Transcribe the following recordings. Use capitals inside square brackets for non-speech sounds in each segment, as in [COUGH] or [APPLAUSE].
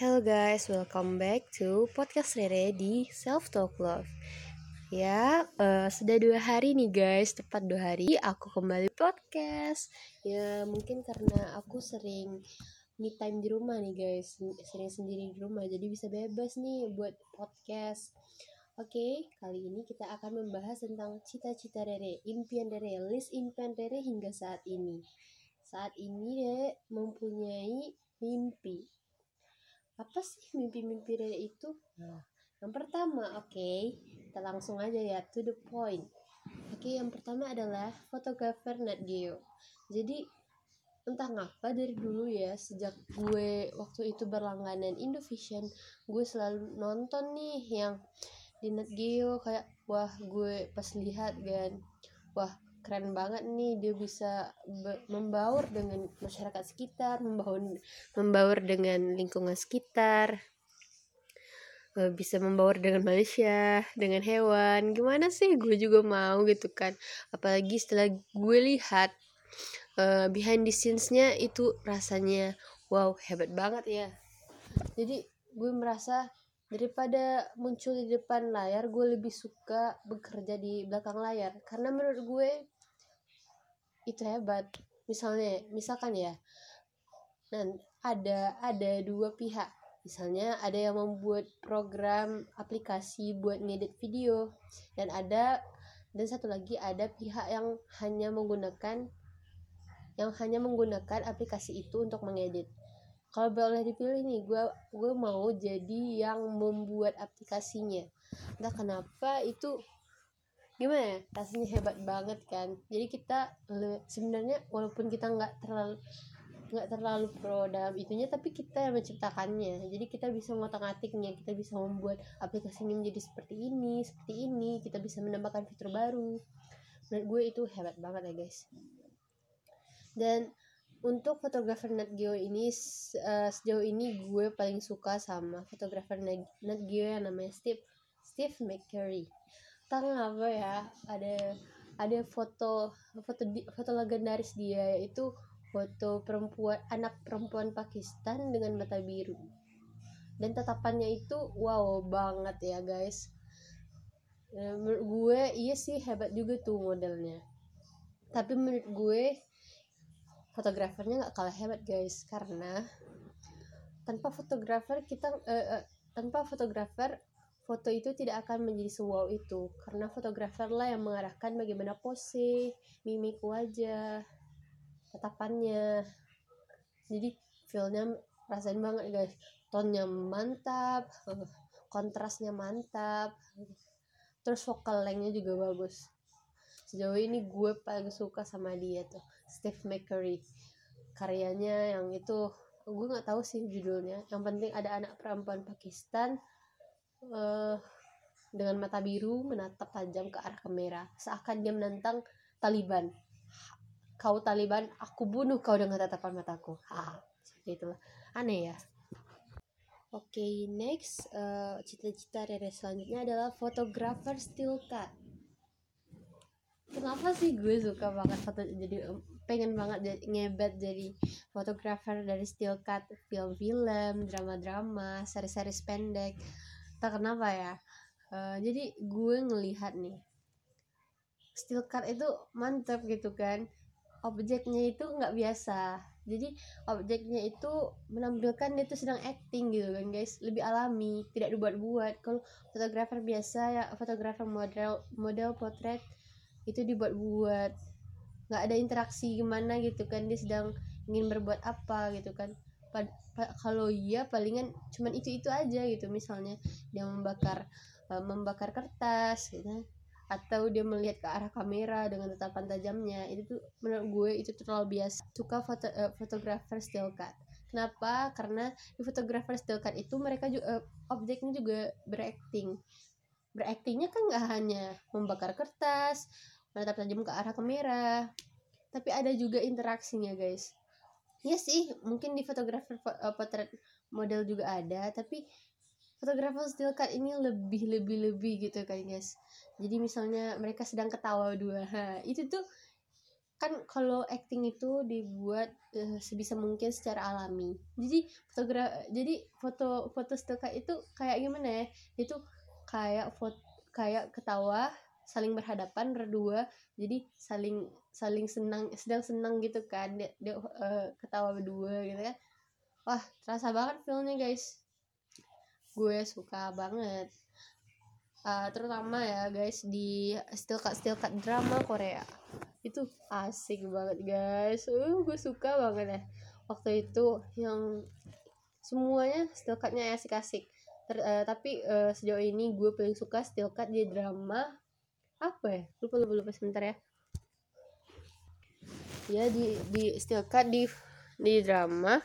Hello guys, welcome back to podcast Rere di Self Talk Love. Ya, uh, sudah dua hari nih guys, tepat dua hari aku kembali podcast. Ya mungkin karena aku sering me time di rumah nih guys, sering sendiri di rumah, jadi bisa bebas nih buat podcast. Oke, okay, kali ini kita akan membahas tentang cita-cita Rere, impian Rere, list impian Rere hingga saat ini. Saat ini Rere mempunyai mimpi apa sih mimpi-mimpi Rere itu? Nah, yang pertama, oke, okay, kita langsung aja ya to the point. Oke, okay, yang pertama adalah fotografer Nat Geo. Jadi entah ngapa dari dulu ya sejak gue waktu itu berlangganan Indovision, gue selalu nonton nih yang di Nat Geo kayak wah gue pas lihat kan, wah keren banget nih dia bisa membaur dengan masyarakat sekitar membaur membaur dengan lingkungan sekitar eh, bisa membaur dengan manusia dengan hewan. Gimana sih? Gue juga mau gitu kan. Apalagi setelah gue lihat uh, behind the scenes-nya itu rasanya wow hebat banget ya. Jadi gue merasa daripada muncul di depan layar gue lebih suka bekerja di belakang layar. Karena menurut gue itu hebat. Misalnya misalkan ya dan ada ada dua pihak. Misalnya ada yang membuat program aplikasi buat ngedit video dan ada dan satu lagi ada pihak yang hanya menggunakan yang hanya menggunakan aplikasi itu untuk mengedit kalau boleh dipilih nih gue gue mau jadi yang membuat aplikasinya. Entah kenapa itu gimana ya rasanya hebat banget kan. Jadi kita sebenarnya walaupun kita nggak terlalu nggak terlalu pro dalam itunya tapi kita yang menciptakannya. Jadi kita bisa ngotak atiknya kita bisa membuat aplikasi ini menjadi seperti ini seperti ini kita bisa menambahkan fitur baru. Menurut gue itu hebat banget ya guys. Dan untuk fotografer Nat Geo ini uh, sejauh ini gue paling suka sama fotografer Nat Geo yang namanya Steve Steve McCurry tentang apa ya? Ada ada foto foto foto legendaris dia yaitu foto perempuan anak perempuan Pakistan dengan mata biru. Dan tatapannya itu wow banget ya guys. Menurut gue iya sih hebat juga tuh modelnya. Tapi menurut gue fotografernya nggak kalah hebat guys. Karena tanpa fotografer kita uh, uh, tanpa fotografer foto itu tidak akan menjadi sewow itu. Karena fotografer lah yang mengarahkan bagaimana pose mimik wajah tatapannya. Jadi feelnya rasain banget guys. Tonnya mantap kontrasnya mantap. Terus vokal lengthnya juga bagus. Sejauh ini gue paling suka sama dia tuh Steve McCurry. Karyanya yang itu gue nggak tahu sih judulnya. Yang penting ada anak perempuan Pakistan uh, dengan mata biru menatap tajam ke arah kamera. Seakan dia menantang Taliban. Kau Taliban aku bunuh kau dengan tatapan mataku. Ah seperti itulah. Aneh ya? Oke okay, next uh, cita-cita Rere selanjutnya adalah fotografer still cut kenapa sih gue suka banget foto jadi pengen banget ngebet jadi fotografer dari still cut film-film drama-drama seri-seri pendek tak kenapa ya uh, jadi gue ngelihat nih still cut itu mantep gitu kan. Objeknya itu nggak biasa. Jadi objeknya itu menampilkan dia itu sedang acting gitu kan guys. Lebih alami tidak dibuat-buat. Kalau fotografer biasa ya fotografer model model potret itu dibuat-buat nggak ada interaksi gimana gitu kan dia sedang ingin berbuat apa gitu kan. Kalau iya palingan cuman itu itu aja gitu misalnya dia membakar uh, membakar kertas gitu atau dia melihat ke arah kamera dengan tatapan tajamnya. Itu tuh menurut gue itu terlalu biasa. Suka foto uh, fotografer still cut. Kenapa? Karena di fotografer still cut itu mereka juga uh, objeknya juga berakting. Beraktingnya kan nggak hanya membakar kertas menatap tajam ke arah kamera. Tapi ada juga interaksinya guys. Ya sih mungkin di fotografer uh, potret model juga ada tapi fotografer still cut ini lebih lebih lebih gitu kan guys. Jadi misalnya mereka sedang ketawa dua itu tuh kan kalau acting itu dibuat uh, sebisa mungkin secara alami. Jadi fotogra jadi foto foto stillcut itu kayak gimana ya? Itu kayak foto kayak ketawa saling berhadapan berdua. Jadi saling saling senang sedang senang gitu kan. Dia, dia uh, ketawa berdua gitu kan. Wah terasa banget filmnya guys. Gue suka banget. Uh, terutama ya guys di still cut still cut drama Korea. Itu asik banget guys. Uh gue suka banget ya. Waktu itu yang semuanya still cutnya asik-asik. Uh, tapi uh, sejauh ini gue paling suka still cut di drama apa ya? Lupa lupa lupa sebentar ya. Ya di di still cut di di drama.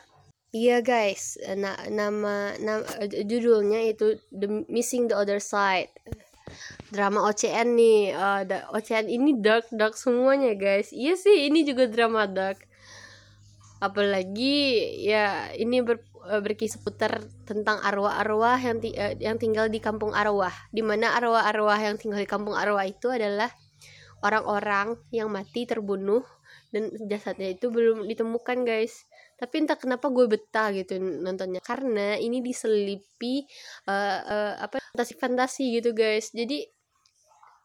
Iya guys. Na, nama nama judulnya itu the missing the other side. Drama OCN nih. Uh, eh, OCN ini dark dark semuanya guys. Iya sih ini juga drama dark apalagi ya ini ber, uh, berkisah putar tentang arwah-arwah yang ti uh, yang tinggal di kampung arwah. Di mana arwah-arwah yang tinggal di kampung arwah itu adalah orang-orang yang mati terbunuh dan jasadnya itu belum ditemukan guys. Tapi entah kenapa gue betah gitu nontonnya. Karena ini diselipi uh, uh, apa fantasi fantasi gitu guys. Jadi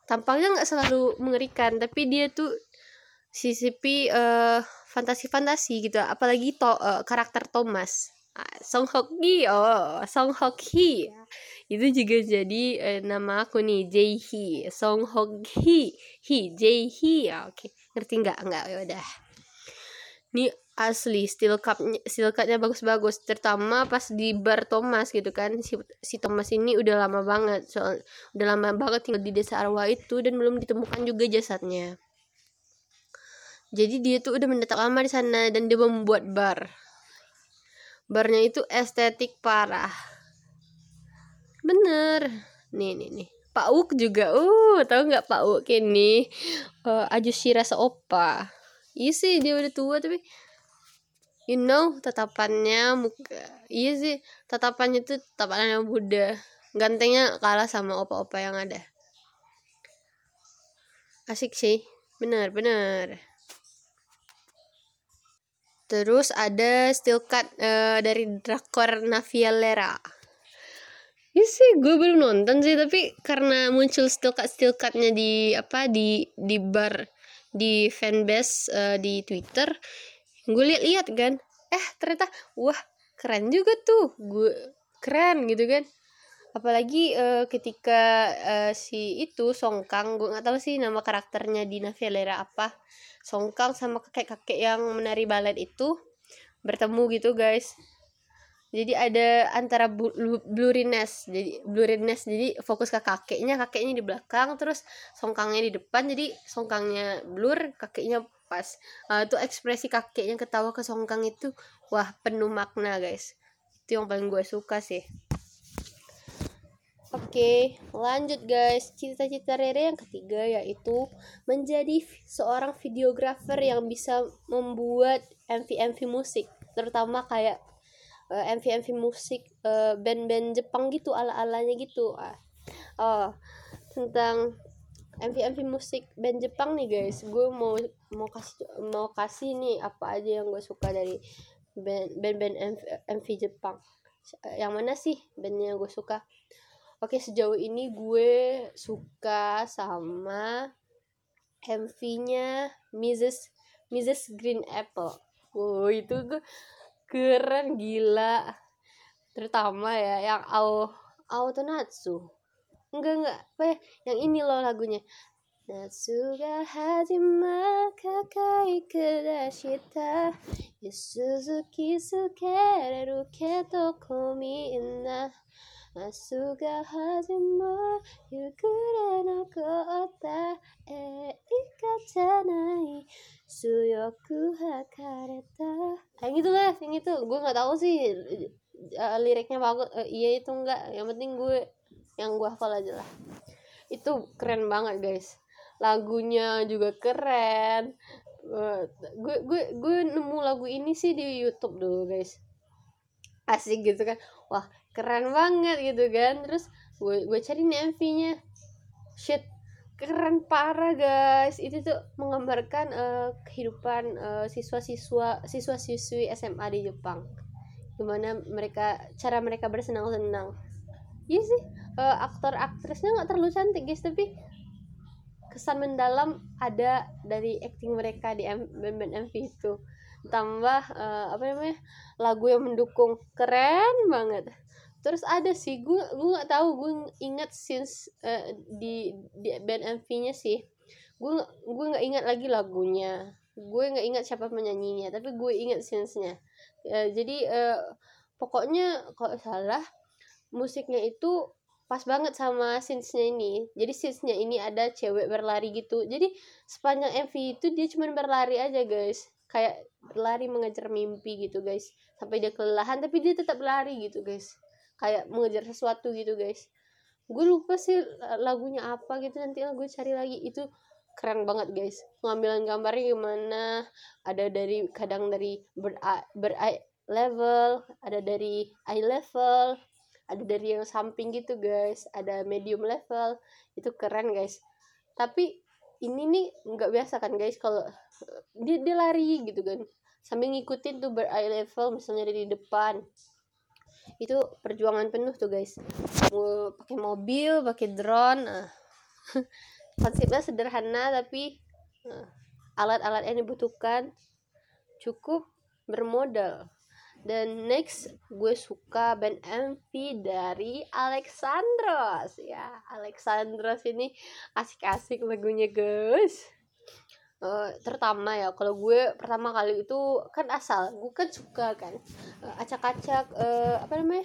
tampangnya nggak selalu mengerikan. Tapi dia tuh sisipi uh, fantasi-fantasi gitu. Apalagi to uh, karakter Thomas. Uh, Song Hok Gi oh Song Hok Hee. Itu juga jadi uh, nama aku nih Jae Hee. Song Hok Hee. Hee Jae Hee. Ya, oke. Okay. ngerti nggak? Nggak ya udah. Nih asli steel cupnya steel cupnya bagus-bagus. Terutama pas di bar Thomas gitu kan. Si, si Thomas ini udah lama banget. Soal udah lama banget tinggal di desa Arwah itu dan belum ditemukan juga jasadnya jadi dia tuh udah mendatang lama di sana dan dia membuat bar. Barnya itu estetik parah. Bener. Nih nih nih. Pak Uk juga. Uh tahu nggak Pak Uk ini? Uh, Ajushira Seopa. Iya sih dia udah tua tapi you know tatapannya muka iya sih tatapannya tuh tatapannya Buddha. Gantengnya kalah sama opa-opa yang ada. Asik sih. Bener bener terus ada still cut uh, dari drakor Navialera Iya sih, gue belum nonton sih, tapi karena muncul still cut still cutnya di apa di di bar di fanbase uh, di Twitter, gue lihat-lihat kan. Eh ternyata wah keren juga tuh. Gue keren gitu kan. Apalagi uh, ketika uh, si itu Songkang gue nggak tahu sih nama karakternya di Navelera apa Songkang sama kakek-kakek yang menari balet itu bertemu gitu guys. Jadi ada antara blurriness jadi blurriness jadi fokus ke kakeknya kakeknya di belakang terus songkangnya di depan. Jadi songkangnya blur kakeknya pas. Uh, tuh ekspresi kakeknya ketawa ke songkang itu wah penuh makna guys. Itu yang paling gue suka sih Oke, lanjut guys. Cita-cita Rere yang ketiga yaitu menjadi seorang videografer yang bisa membuat MV-MV musik, terutama kayak uh, eh, MV-MV musik uh, band-band Jepang gitu ala-alanya gitu. Ah. Oh, tentang MV MV musik band Jepang nih guys gue mau mau kasih mau kasih nih apa aja yang gue suka dari band band, band MV, MV Jepang yang mana sih bandnya gue suka oke sejauh ini gue suka sama MV-nya Mrs. Mrs. Green Apple wow itu gue keren gila terutama ya yang Ao Autonatsu enggak enggak apa ya yang ini loh lagunya Natsuga hajima kakai kudashita Isuzuki sukereru kedo komi inna Asu ga hajima yukure no kota e ikatanai Suyoku hakareta Yang itu lah, yang itu Gue gak tahu sih liriknya bagus uh, Iya itu enggak Yang penting gue yang gue hafal aja lah itu keren banget guys lagunya juga keren gue gue gue nemu lagu ini sih di YouTube dulu guys asik gitu kan. Wah keren banget gitu kan. Terus gue gue cari MV-nya shit keren parah guys. Itu tuh menggambarkan uh, kehidupan uh, siswa-siswa siswa-siswi SMA di Jepang. Gimana mereka cara mereka bersenang-senang. Iya sih uh, aktor aktrisnya nggak terlalu cantik guys. Tapi kesan mendalam ada dari acting mereka di band-band MV itu tambah uh, apa namanya lagu yang mendukung. Keren banget. Terus ada sih gue gue nggak tahu gue ingat since uh, di di band MV-nya sih. Gue gue nggak ingat lagi lagunya. Gue nggak ingat siapa penyanyinya tapi gue ingat scenes-nya uh, jadi uh, pokoknya kalau salah musiknya itu pas banget sama scenes-nya ini. Jadi scenes-nya ini ada cewek berlari gitu. Jadi sepanjang MV itu dia cuma berlari aja guys kayak berlari mengejar mimpi gitu guys. Sampai dia kelelahan tapi dia tetap lari gitu guys. Kayak mengejar sesuatu gitu guys. Gue lupa sih lagunya apa gitu nanti gue cari lagi. Itu keren banget guys. Pengambilan gambarnya gimana? Ada dari kadang dari ber, ber level ada dari eye level ada dari yang samping gitu guys. Ada medium level. Itu keren guys. Tapi ini nih nggak biasa kan guys kalau dia dia lari gitu kan. Sambil ngikutin tuh ber eye level misalnya dari depan. Itu perjuangan penuh tuh guys. Mau pakai mobil pakai drone uh. [LAUGHS] konsepnya sederhana tapi uh, alat-alat yang dibutuhkan cukup bermodal. Dan next gue suka band MV dari Alexandros. Ya Alexandros ini asik-asik lagunya guys uh, terutama ya kalau gue pertama kali itu kan asal gue kan suka kan uh, acak-acak uh, apa namanya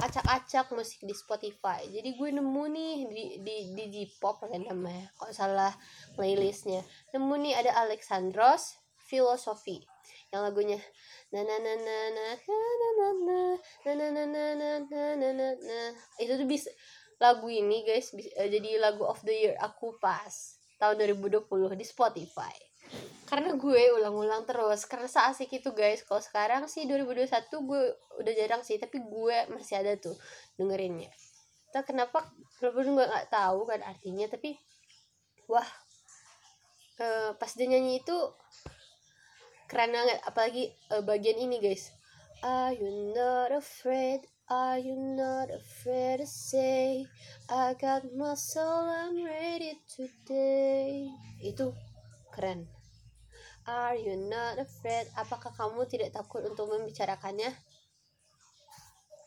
acak-acak musik di Spotify jadi gue nemu nih di di di, di pop kan namanya kalau salah playlistnya nemu nih ada Alexandros Philosophy yang lagunya na na na na na na na na na na na na na na na itu tuh bisa lagu ini guys bisa, jadi lagu of the year aku pas tahun 2020 di Spotify. Karena gue ulang-ulang terus karena seasik itu guys. Kalau sekarang sih 2021 gue udah jarang sih tapi gue masih ada tuh dengerinnya. Tak kenapa walaupun gue nggak tahu kan artinya tapi wah uh, pas dia nyanyi itu keren banget. Apalagi uh, bagian ini guys. Are you not afraid Are you not afraid to say I got my soul, I'm ready today Itu keren. Are you not afraid? Apakah kamu tidak takut untuk membicarakannya?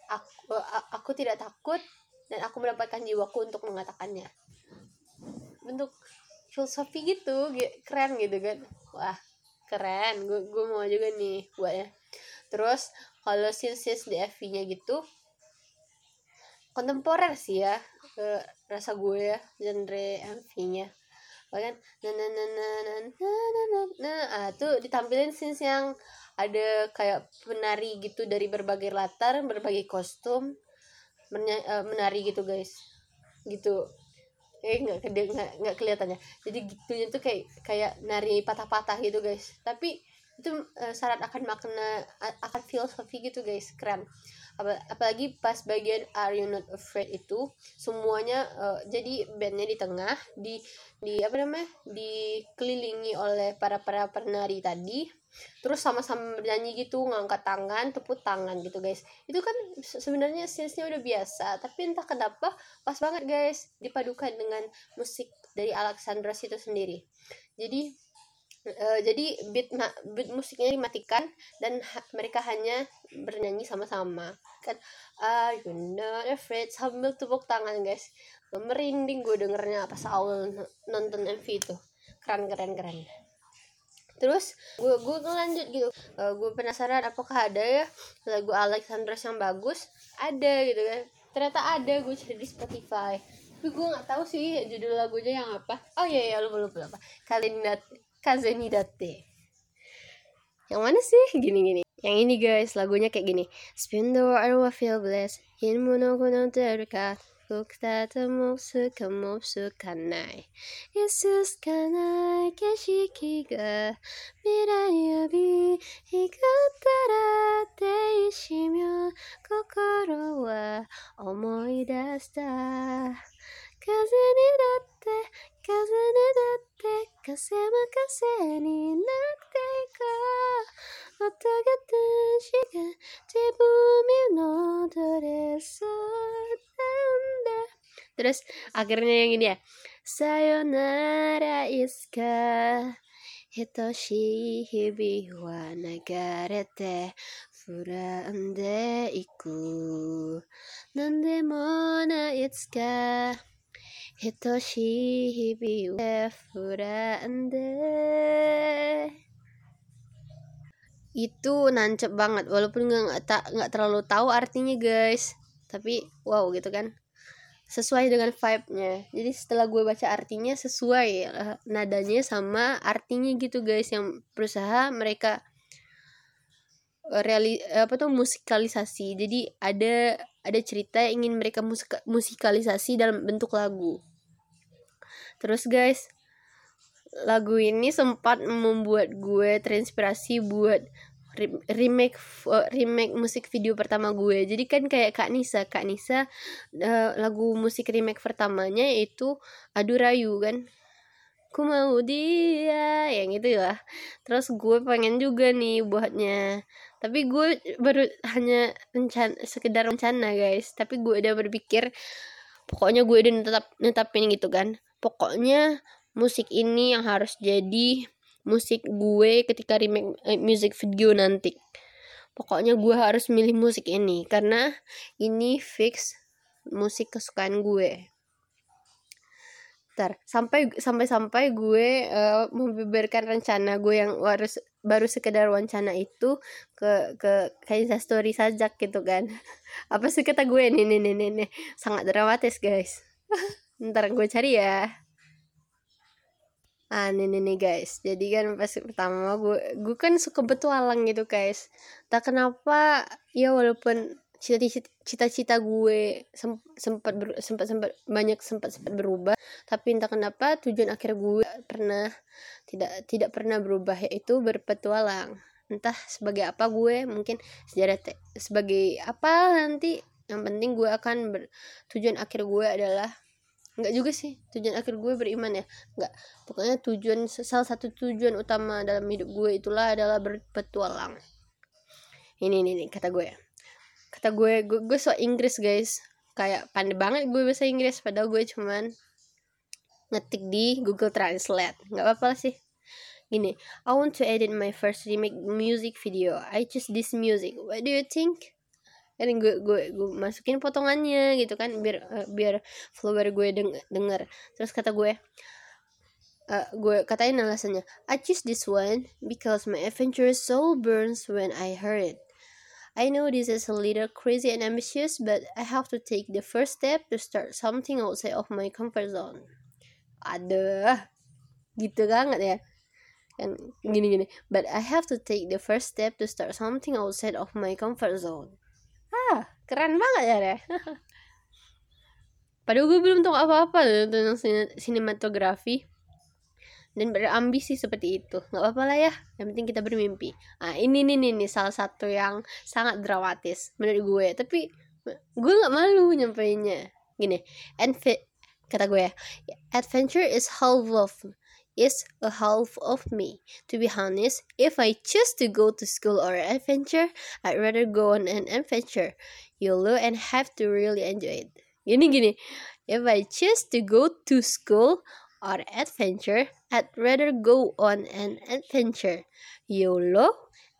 Aku, aku tidak takut Dan aku mendapatkan jiwaku untuk mengatakannya. Bentuk filosofi gitu Keren gitu kan. Wah keren. Gue, mau juga nih buatnya. Terus kalau scene-scene di FV nya gitu kontemporer sih ya ke rasa gue ya genre MV nya bahkan nah nah nah nah nah nah nah nah nah ah tuh ditampilin scenes yang ada kayak penari gitu dari berbagai latar berbagai kostum uh, menari gitu guys. Gitu. Eh nggak nggak nggak kelihatannya. Jadi gitunya tuh kayak kayak nari patah-patah gitu guys. Tapi itu uh, syarat akan makna akan filosofi gitu guys. Keren. Apalagi pas bagian Are You Not Afraid? itu semuanya uh, jadi bandnya di tengah di di apa namanya dikelilingi oleh para para penari tadi. Terus sama-sama bernyanyi gitu ngangkat tangan tepuk tangan gitu guys. Itu kan sebenarnya scenesnya udah biasa tapi entah kenapa pas banget guys dipadukan dengan musik dari Alexandra itu sendiri. Jadi uh, jadi beat beat musiknya dimatikan dan ha mereka hanya bernyanyi sama-sama. Kan are you not afraid? Sambil tepuk tangan guys. Merinding gue dengernya pas awal nonton MV itu. Keren keren keren. Terus gue gue ngelanjut gitu. Uh, gue penasaran apakah ada ya lagu Alexandra yang bagus? Ada gitu kan. Ternyata ada gue cari di Spotify. Tapi gue nggak tahu sih judul lagunya yang apa. Oh iya iya lupa lupa lupa. Kalian Kak Zenidate. Yang mana sih? Gini-gini. Yang ini guys, lagunya kayak gini. Spin the world, I feel blessed. Hinmu no kuno terka. Kukta temu suka mo suka nai. Isu suka nai keshiki ga. Mirai yobi hikattara teishimyo. Kokoro wa omoi dashita. 未来呼び光ったらって一秒心は思い出した風にだって風 風にだって風任せになっていく音が確か自分のドレスなんだ Terus akhirnya yang ini ya Sayonara iska Hitoshi hibi wa nagarete Furande iku Nandemo na itsuka Hitoshi hibi wa furande. Itu nancep banget walaupun nggak tak nggak terlalu tahu artinya guys. Tapi wow gitu kan. Sesuai dengan vibe-nya. Jadi setelah gue baca artinya sesuai uh, nadanya sama artinya gitu guys yang berusaha mereka uh, reali apa tuh musikalisasi. Jadi ada ada cerita yang ingin mereka musika, musikalisasi dalam bentuk lagu terus guys lagu ini sempat membuat gue terinspirasi buat remake remake musik video pertama gue. Jadi kan kayak Kak Nisa. Kak Nisa uh, lagu musik remake pertamanya itu Adu Rayu kan? Ku mau dia yang itu ya terus gue pengen juga nih buatnya. Tapi gue baru hanya rencana sekedar rencana guys. Tapi gue udah berpikir pokoknya gue udah tetap netapin gitu kan pokoknya musik ini yang harus jadi musik gue ketika remake eh, music video nanti. Pokoknya gue harus milih musik ini karena ini fix musik kesukaan gue. Ntar, sampai sampai sampai gue uh, membeberkan rencana gue yang harus baru sekedar wancana itu ke ke kayak story sajak gitu kan. [LAUGHS] Apa sih kata gue? Nih nih nih, nih. sangat dramatis guys [LAUGHS] ntar gue cari ya. Ah ini nih guys. Jadi kan pas pertama gue gue kan suka petualang gitu guys. Tak kenapa ya walaupun cita-cita gue sempat sempat sempat banyak sempat sempat berubah tapi entah kenapa tujuan akhir gue pernah tidak tidak pernah berubah yaitu berpetualang. Entah sebagai apa gue mungkin sejarah sebagai apa nanti yang penting gue akan ber, tujuan akhir gue adalah nggak juga sih tujuan akhir gue beriman ya. Nggak pokoknya tujuan salah satu tujuan utama dalam hidup gue itulah adalah berpetualang. Ini ini, ini kata gue kata gue gue, gue so Inggris guys. Kayak pandai banget gue bahasa Inggris padahal gue cuman ngetik di Google Translate. Nggak apa-apa sih. Gini I want to edit my first remake music video. I choose this music. What do you think kan gue gue gue masukin potongannya gitu kan biar uh, biar follower gue deng denger. Terus kata gue uh, gue katain alasannya I choose this one because my adventure soul burns when I heard it. I know this is a little crazy and ambitious but I have to take the first step to start something outside of my comfort zone. Ada gitu banget ya. Kan gini gini but I have to take the first step to start something outside of my comfort zone ah keren banget ya deh padahal gue belum tahu apa-apa loh tentang sinematografi. Dan berambisi seperti itu. Nggak apa-apa lah ya yang penting kita bermimpi. Ah ini nih nih, nih salah satu yang sangat dramatis menurut gue. Tapi gue nggak malu nyampainya gini and kata gue adventure is half of is a half of me. To be honest, if I choose to go to school or adventure, I'd rather go on an adventure. YOLO and have to really enjoy it. Gini gini, if I choose to go to school or adventure, I'd rather go on an adventure. YOLO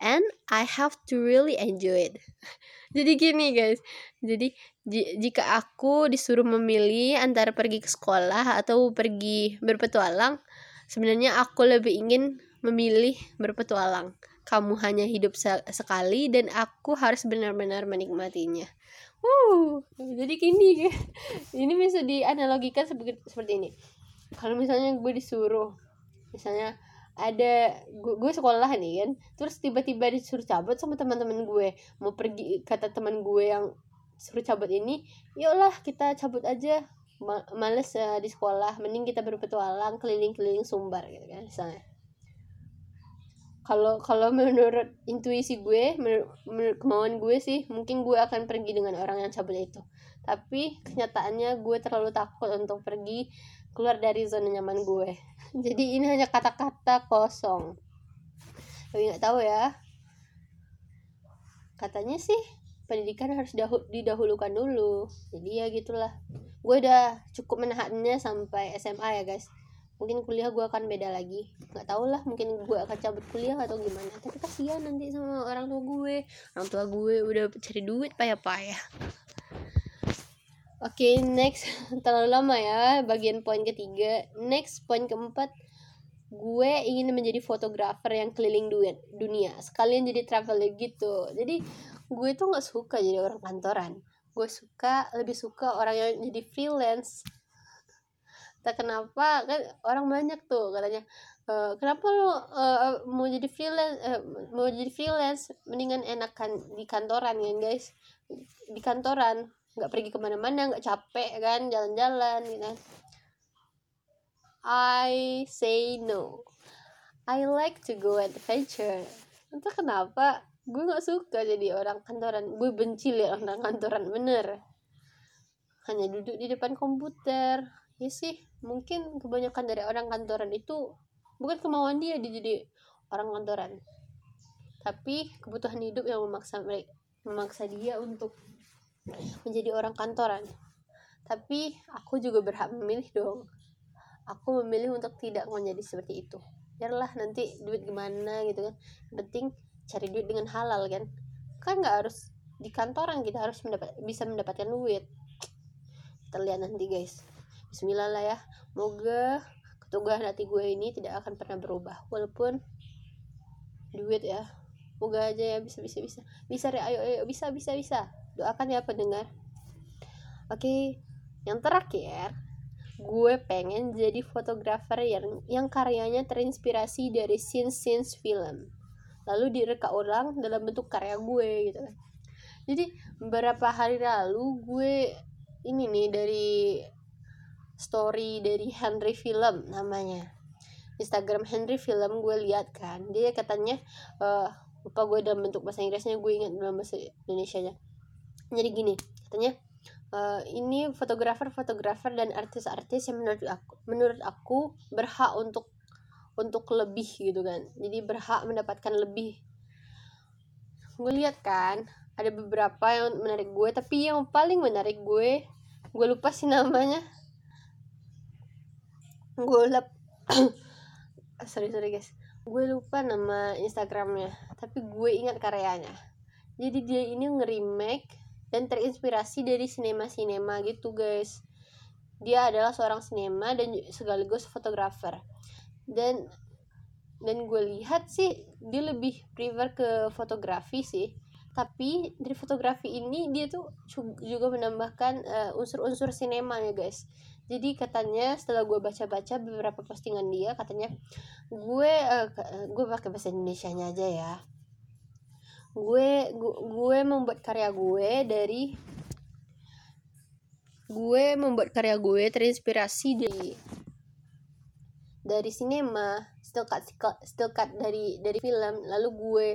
and I have to really enjoy it. [LAUGHS] Jadi gini guys, jadi jika aku disuruh memilih antara pergi ke sekolah atau pergi berpetualang, Sebenarnya aku lebih ingin memilih berpetualang. Kamu hanya hidup sekali dan aku harus benar-benar menikmatinya. Uh, jadi gini, [LAUGHS] ini bisa dianalogikan seperti, seperti ini. Kalau misalnya gue disuruh, misalnya ada gue, gue sekolah nih kan, terus tiba-tiba disuruh cabut sama teman-teman gue, mau pergi kata teman gue yang suruh cabut ini, yaudah kita cabut aja males uh, di sekolah. Mending kita berpetualang keliling-keliling sumbar gitu kan misalnya. Kalau kalau menurut intuisi gue menurut, menurut kemauan gue sih mungkin gue akan pergi dengan orang yang cabut itu. Tapi kenyataannya gue terlalu takut untuk pergi keluar dari zona nyaman gue. [LAUGHS] Jadi ini hanya kata-kata kosong. Tapi nggak tahu ya. Katanya sih pendidikan harus didahulukan dulu. Jadi ya gitulah. Gue udah cukup menahannya sampai SMA ya guys. Mungkin kuliah gue akan beda lagi. Nggak tau lah mungkin gue akan cabut kuliah atau gimana. Tapi kasihan nanti sama orang tua gue. Orang tua gue udah cari duit payah-payah. Oke okay, next. [LAUGHS] Terlalu lama ya bagian poin ketiga. Next poin keempat gue ingin menjadi fotografer yang keliling dunia sekalian jadi traveler gitu. Jadi gue tuh nggak suka jadi orang kantoran. Gue suka lebih suka orang yang jadi freelance. Tak kenapa kan orang banyak tuh katanya e, kenapa lo uh, mau jadi freelance uh, mau jadi freelance? Mendingan enakan di kantoran ya guys. Di kantoran. Nggak pergi ke mana-mana nggak capek kan jalan-jalan gitu. I say no. I like to go adventure. Entah kenapa gue nggak suka jadi orang kantoran. Gue benci lihat orang kantoran bener. Hanya duduk di depan komputer. Ya sih mungkin kebanyakan dari orang kantoran itu bukan kemauan dia dia jadi orang kantoran. Tapi kebutuhan hidup yang memaksa memaksa dia untuk menjadi orang kantoran. Tapi aku juga berhak memilih dong aku memilih untuk tidak menjadi seperti itu. Biarlah nanti duit gimana gitu kan. Yang penting cari duit dengan halal kan. Kan nggak harus di kantoran kita harus mendapat bisa mendapatkan duit. Kita lihat nanti guys. Bismillah lah ya. Moga ketugahan hati gue ini tidak akan pernah berubah. Walaupun duit ya. Moga aja ya. Bisa bisa bisa. Bisa ya ayo ayo. Bisa bisa bisa. Doakan ya pendengar. Oke. Yang terakhir gue pengen jadi fotografer yang yang karyanya terinspirasi dari scene scenes film. Lalu direka ulang dalam bentuk karya gue gitu kan. Jadi beberapa hari lalu gue ini nih dari story dari Henry Film namanya. Instagram Henry Film gue lihat kan. Dia katanya uh, lupa gue dalam bentuk bahasa Inggrisnya gue ingat dalam bahasa Indonesia nya jadi gini katanya uh, ini fotografer-fotografer dan artis-artis yang menurut aku menurut aku berhak untuk untuk lebih gitu kan. Jadi berhak mendapatkan lebih. Gue lihat kan ada beberapa yang menarik gue tapi yang paling menarik gue gue lupa sih namanya. Gue lep [CLEARS THROAT] sorry sorry guys. Gue lupa nama instagramnya tapi gue ingat karyanya. Jadi dia ini nge-remake dan terinspirasi dari sinema-sinema gitu guys. Dia adalah seorang sinema dan sekaligus fotografer. Dan dan gue lihat sih dia lebih prefer ke fotografi sih. Tapi dari fotografi ini dia tuh juga menambahkan uh, unsur-unsur sinema ya guys. Jadi katanya setelah gue baca-baca beberapa postingan dia katanya gue uh, gue pakai bahasa Indonesia nya aja ya gue, gue membuat karya gue dari gue membuat karya gue terinspirasi dari dari sinema still cut still cut dari dari film. Lalu gue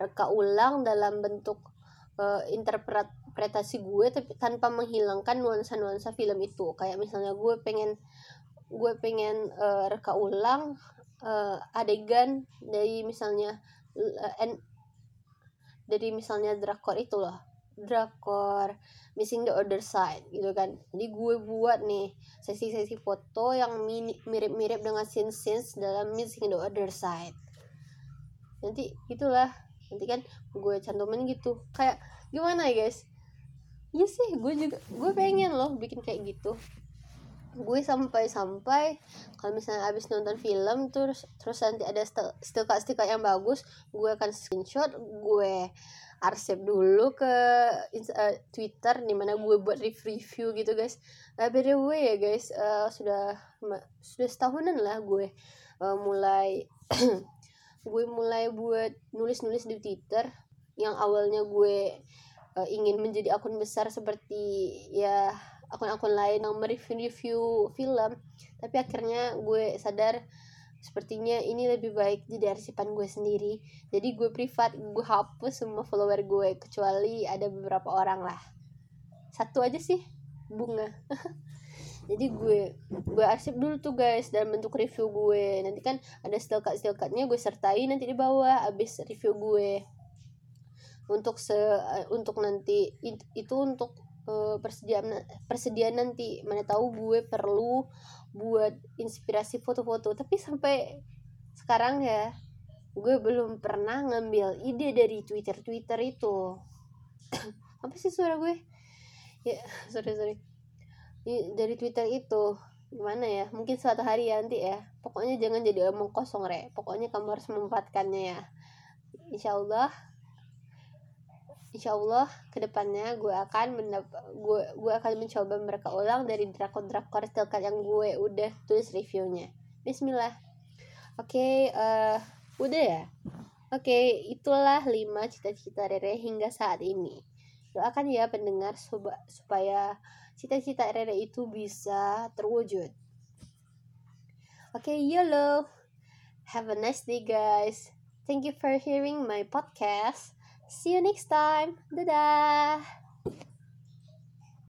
reka ulang dalam bentuk uh, interpret interpretasi gue tapi tanpa menghilangkan nuansa-nuansa film itu. Kayak misalnya gue pengen gue pengen uh, reka ulang uh, adegan dari misalnya uh, dari misalnya drakor itu loh. Drakor missing the other side gitu kan. Jadi gue buat nih sesi-sesi foto yang mirip-mirip dengan scene-scenes dalam missing the other side. Nanti itulah nanti kan gue cantumin gitu. Kayak gimana ya guys? Iya sih gue juga gue pengen loh bikin kayak gitu gue sampai-sampai kalau misalnya abis nonton film terus terus nanti ada stiker stiker yang bagus gue akan screenshot gue arsip dulu ke uh, Twitter di mana gue buat review gitu guys. Uh, by the way ya guys uh, sudah sudah setahunan lah gue uh, mulai [CLEARS THROAT] gue mulai buat nulis-nulis di Twitter yang awalnya gue uh, ingin menjadi akun besar seperti ya akun-akun lain yang mereview film tapi akhirnya gue sadar sepertinya ini lebih baik jadi arsipan gue sendiri. Jadi gue privat gue hapus semua follower gue kecuali ada beberapa orang lah. Satu aja sih bunga. [LAUGHS] Jadi gue gue arsip dulu tuh guys dalam bentuk review gue. Nanti kan ada stilkat stilkatnya gue sertai nanti di bawah abis review gue. Untuk se untuk nanti itu untuk uh, persediaan persediaan nanti. Mana tahu gue perlu buat inspirasi foto-foto. Tapi sampai sekarang ya gue belum pernah ngambil ide dari twitter twitter itu. [CLEARS THROAT] Apa sih suara gue? Ya [LAUGHS] sorry sorry. Dari twitter itu. Gimana ya? Mungkin suatu hari ya nanti ya. Pokoknya jangan jadi omong kosong re. Pokoknya kamu harus memanfaatkannya ya. Insya Allah insya Allah ke depannya gue akan gue gue akan mencoba mereka ulang dari drakor drakor terkat yang gue udah tulis reviewnya. Bismillah. Oke okay, uh, eh, udah ya? Oke okay, itulah lima cita-cita Rere hingga saat ini. Doakan ya pendengar supaya cita-cita Rere itu bisa terwujud. Oke okay, YOLO. Have a nice day guys. Thank you for hearing my podcast See you next time. Dadah.